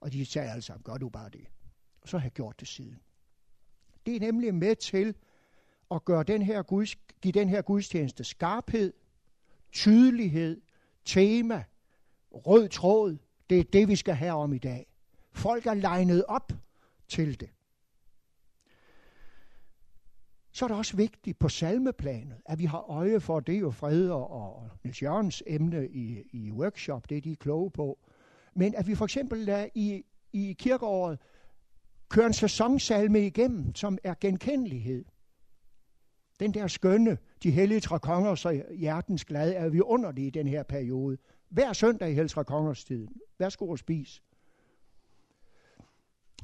Og de sagde alle sammen, gør du bare det. Og så har jeg gjort det siden. Det er nemlig med til at gøre den her guds, give den her gudstjeneste skarphed, tydelighed, tema, rød tråd. Det er det, vi skal have om i dag. Folk er legnet op til det. Så er det også vigtigt på salmeplanet, at vi har øje for, det er jo Fred og Niels Jørgens emne i, i workshop, det er de kloge på. Men at vi for eksempel lader i, i kirkeåret køre en sæsonsalme igennem, som er genkendelighed. Den der skønne, de hellige tre konger, så hjertens glad, er vi under i den her periode. Hver søndag i hellige kongers tid. Værsgo og spis.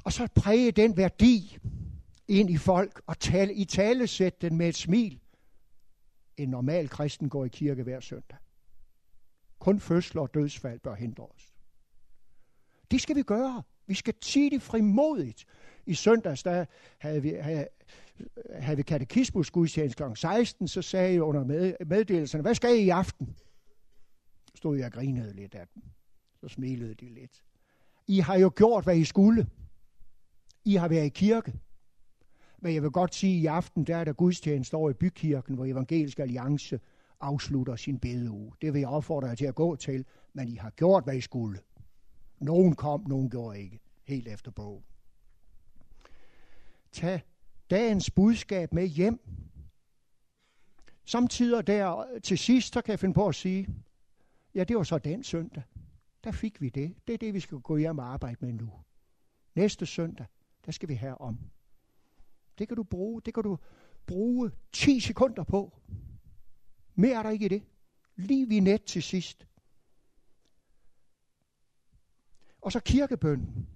Og så præge den værdi ind i folk og tale, i tale sætte den med et smil. En normal kristen går i kirke hver søndag. Kun fødsler og dødsfald bør hindre os. Det skal vi gøre. Vi skal sige det frimodigt. I søndags, der havde vi, havde, havde vi katekismus gudstjeneste kl. 16, så sagde jeg under med, meddelelserne, hvad skal I i aften? Stod jeg og grinede lidt af dem. Så smilede de lidt. I har jo gjort, hvad I skulle. I har været i kirke. Men jeg vil godt sige, at i aften, der er der gudstjeneste over i bykirken, hvor Evangelisk Alliance afslutter sin bedeuge. Det vil jeg opfordre jer til at gå til, men I har gjort, hvad I skulle. Nogen kom, nogen gjorde ikke. Helt efter bog. Tag dagens budskab med hjem. Samtidig der til sidst, så kan jeg finde på at sige, ja, det var så den søndag. Der fik vi det. Det er det, vi skal gå hjem og arbejde med nu. Næste søndag, der skal vi have om. Det kan du bruge, det kan du bruge 10 sekunder på. Mere er der ikke i det. Lige vi net til sidst. Og så kirkebønden.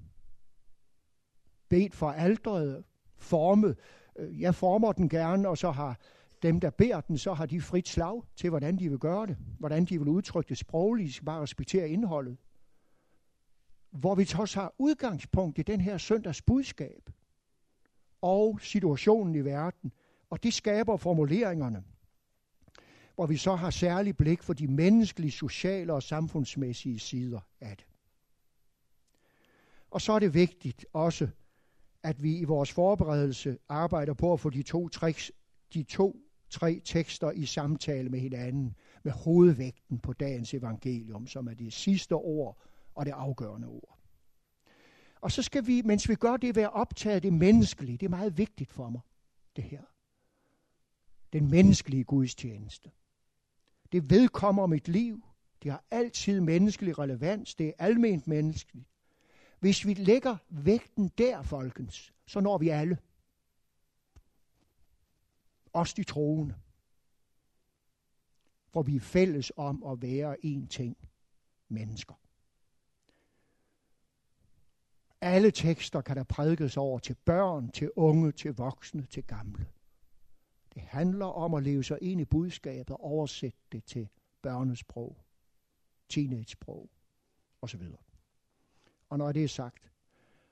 Bedt for aldret, formet. Øh, jeg former den gerne, og så har dem, der beder den, så har de frit slag til, hvordan de vil gøre det. Hvordan de vil udtrykke det sprogligt. De skal bare respektere indholdet. Hvor vi også har udgangspunkt i den her søndags budskab og situationen i verden. Og det skaber formuleringerne, hvor vi så har særlig blik for de menneskelige, sociale og samfundsmæssige sider af det. Og så er det vigtigt også, at vi i vores forberedelse arbejder på at få de to, tricks, de to tre tekster i samtale med hinanden, med hovedvægten på dagens evangelium, som er det sidste ord og det afgørende ord. Og så skal vi, mens vi gør det, være optaget af det menneskelige. Det er meget vigtigt for mig, det her. Den menneskelige gudstjeneste. Det vedkommer mit liv. Det har altid menneskelig relevans. Det er alment menneskeligt. Hvis vi lægger vægten der, folkens, så når vi alle. Også de troende. For vi er fælles om at være én ting. Mennesker. Alle tekster kan der prædikes over til børn, til unge, til voksne, til gamle. Det handler om at leve sig ind i budskabet og oversætte det til børnesprog, teenage-sprog osv. Og når det er sagt,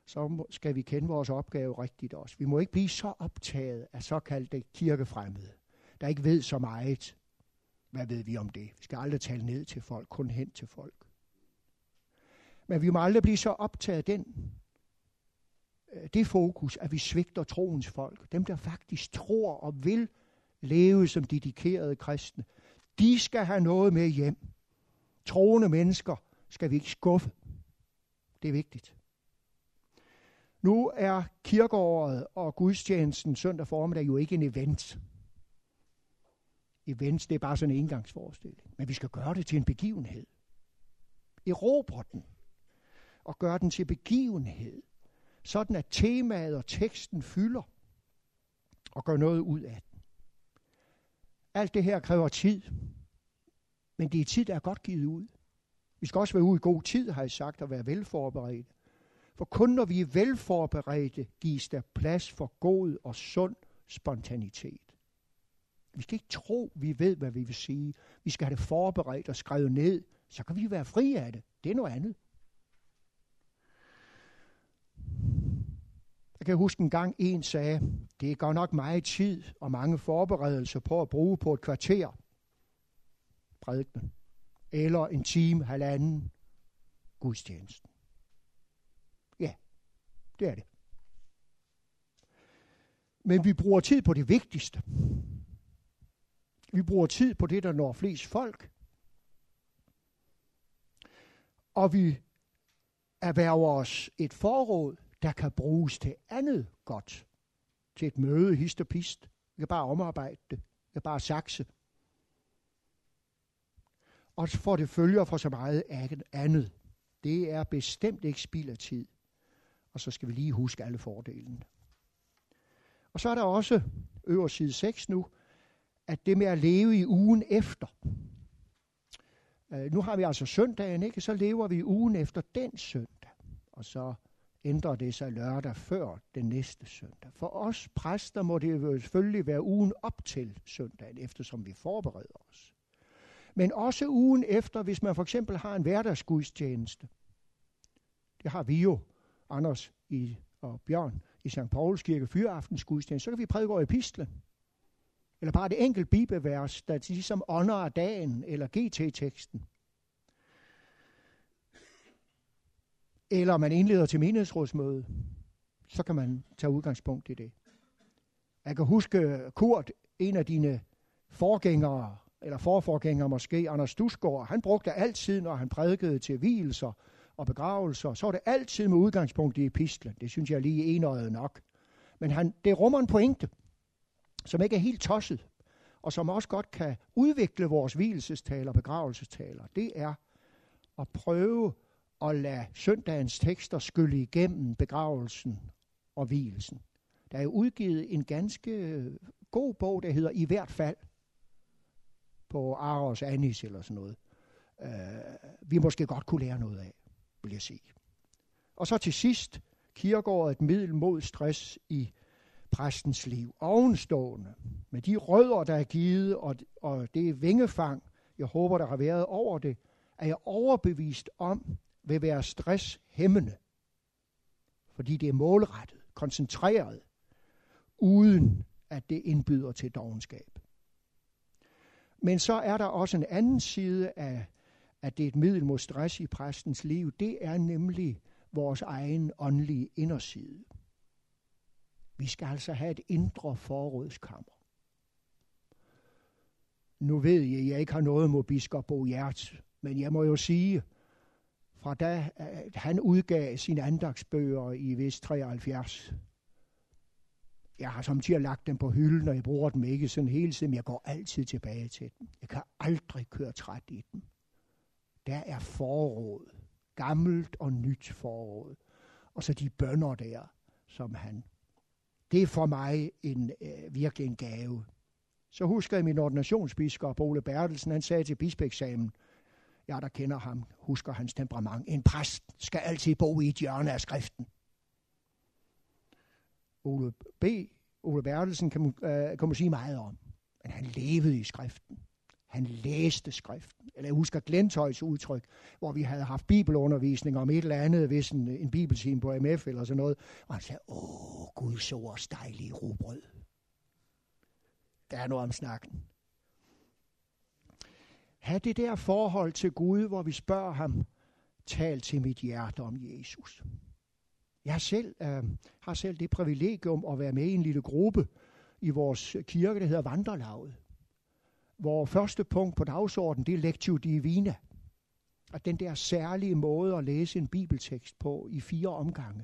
så skal vi kende vores opgave rigtigt også. Vi må ikke blive så optaget af såkaldte kirkefremmede, der ikke ved så meget. Hvad ved vi om det? Vi skal aldrig tale ned til folk, kun hen til folk. Men vi må aldrig blive så optaget af den, øh, det fokus, at vi svigter troens folk. Dem, der faktisk tror og vil leve som dedikerede kristne. De skal have noget med hjem. Troende mennesker skal vi ikke skuffe. Det er vigtigt. Nu er kirkeåret og gudstjenesten søndag formiddag jo ikke en event. Events, det er bare sådan en engangsforestilling. Men vi skal gøre det til en begivenhed. Erobre den. Og gøre den til begivenhed. Sådan at temaet og teksten fylder. Og gør noget ud af den. Alt det her kræver tid. Men det er tid, der er godt givet ud. Vi skal også være ude i god tid, har jeg sagt, og være velforberedte. For kun når vi er velforberedte, gives der plads for god og sund spontanitet. Vi skal ikke tro, vi ved, hvad vi vil sige. Vi skal have det forberedt og skrevet ned. Så kan vi være fri af det. Det er noget andet. Jeg kan huske en gang en sagde, det er godt nok meget tid og mange forberedelser på at bruge på et kvarter Prædikten. Eller en time, halvanden gudstjenesten. Ja, det er det. Men vi bruger tid på det vigtigste. Vi bruger tid på det, der når flest folk. Og vi erhverver os et forråd, der kan bruges til andet godt. Til et møde, hist og pist. Vi kan bare omarbejde det. Vi kan bare sakse. Og får det følger for så meget andet. Det er bestemt ikke spild af tid. Og så skal vi lige huske alle fordelene. Og så er der også øverst side 6 nu, at det med at leve i ugen efter. Øh, nu har vi altså søndagen, ikke? Så lever vi ugen efter den søndag. Og så ændrer det sig lørdag før den næste søndag. For os præster må det jo selvfølgelig være ugen op til søndagen, eftersom vi forbereder os. Men også ugen efter, hvis man for eksempel har en hverdagsgudstjeneste. Det har vi jo, Anders i, og Bjørn i St. Pauls Kirke Fyraftens gudstjeneste. Så kan vi prædike over epistlen. Eller bare det enkelt bibelvers, der ligesom ånder af dagen, eller GT-teksten. Eller man indleder til menighedsrådsmøde, så kan man tage udgangspunkt i det. Jeg kan huske Kurt, en af dine forgængere, eller forforgænger måske, Anders Dusgaard, han brugte altid, når han prædikede til hvielser og begravelser, så var det altid med udgangspunkt i epistlen. Det synes jeg lige enøjet nok. Men han, det rummer en pointe som ikke er helt tosset, og som også godt kan udvikle vores hvilesestaler og begravelsestaler, det er at prøve at lade søndagens tekster skylle igennem begravelsen og hvilesen. Der er jo udgivet en ganske øh, god bog, der hedder I hvert fald, på Aros Anis eller sådan noget. øh, vi måske godt kunne lære noget af, vil jeg sige. Og så til sidst, Kirkeåret et middel mod stress i præstens liv. Ovenstående med de rødder, der er givet, og, og det vingefang, jeg håber, der har været over det, er jeg overbevist om, vil være stresshæmmende. Fordi det er målrettet, koncentreret, uden at det indbyder til dogenskab. Men så er der også en anden side af, at det er et middel mod stress i præstens liv. Det er nemlig vores egen åndelige inderside. Vi skal altså have et indre forrådskammer. Nu ved jeg, at jeg ikke har noget mod biskop Bo Hjert, men jeg må jo sige, fra da han udgav sine andagsbøger i vist 73, jeg har samtidig lagt dem på hylden, og jeg bruger dem ikke sådan hele tiden, men jeg går altid tilbage til dem. Jeg kan aldrig køre træt i dem. Der er forråd. Gammelt og nyt forråd. Og så de bønder der, som han det er for mig en, øh, virkelig en gave. Så husker jeg min ordinationsbiskop, Ole Bertelsen, han sagde til bispeksamen, jeg der kender ham, husker hans temperament, en præst skal altid bo i et hjørne af skriften. Ole B. Ole Bertelsen kan, øh, kan man sige meget om. Men han levede i skriften. Han læste skriften. Eller jeg husker Glentøjs udtryk, hvor vi havde haft bibelundervisning om et eller andet, hvis en, en bibeltime på MF eller sådan noget. Og han sagde, åh, Guds ord dejlige rubrød. Der er noget om snakken. Ha' det der forhold til Gud, hvor vi spørger ham, tal til mit hjerte om Jesus. Jeg selv, øh, har selv det privilegium at være med i en lille gruppe i vores kirke, der hedder Vandrelaget. Hvor første punkt på dagsordenen, det er Lectio Divina. Og den der særlige måde at læse en bibeltekst på i fire omgange.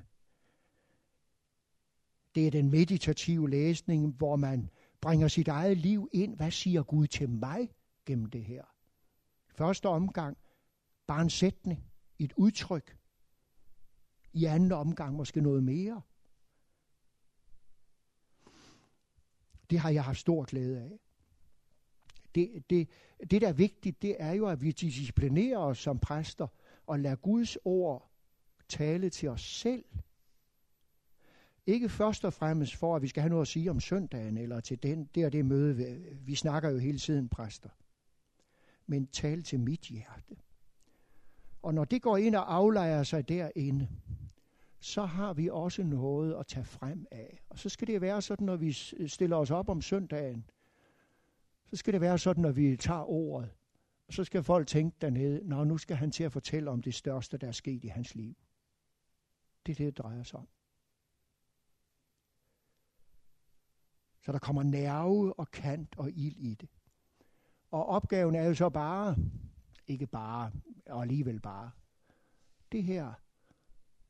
Det er den meditative læsning, hvor man bringer sit eget liv ind. Hvad siger Gud til mig gennem det her? Første omgang, bare en sætning, et udtryk. I anden omgang måske noget mere. Det har jeg haft stor glæde af. Det, det, det, der er vigtigt, det er jo, at vi disciplinerer os som præster og lader Guds ord tale til os selv. Ikke først og fremmest for, at vi skal have noget at sige om søndagen, eller til den, det og det møde. Vi snakker jo hele tiden, præster. Men tale til mit hjerte. Og når det går ind og aflejer sig derinde, så har vi også noget at tage frem af. Og så skal det være sådan, når vi stiller os op om søndagen, så skal det være sådan, når vi tager ordet, og så skal folk tænke dernede, nå, nu skal han til at fortælle om det største, der er sket i hans liv. Det er det, det drejer sig om. Så der kommer nerve og kant og ild i det. Og opgaven er jo så bare, ikke bare, og alligevel bare, det her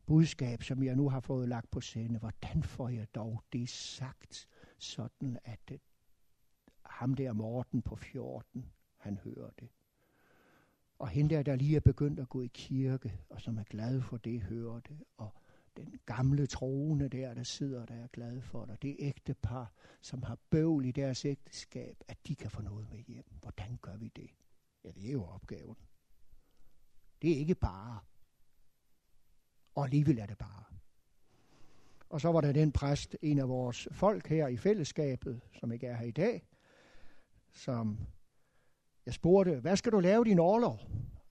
budskab, som jeg nu har fået lagt på scene, hvordan får jeg dog det sagt, sådan at det, ham der Morten på 14, han hører det. Og hende der, der lige er begyndt at gå i kirke, og som er glad for det, hører det. Og den gamle troende der, der sidder der er glad for det. Det ægte par, som har bøvl i deres ægteskab, at de kan få noget med hjem. Hvordan gør vi det? Ja, det er jo opgaven. Det er ikke bare. Og alligevel er det bare. Og så var der den præst, en af vores folk her i fællesskabet, som ikke er her i dag, som jeg spurgte, hvad skal du lave din overlov?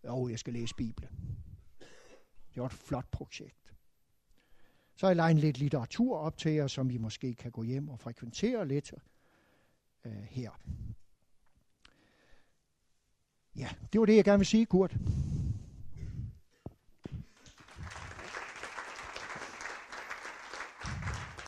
Jo, jeg skal læse Bibelen. Det var et flot projekt. Så har jeg legnet lidt litteratur op til jer, som I måske kan gå hjem og frekventere lidt øh, her. Ja, det var det, jeg gerne vil sige, Kurt.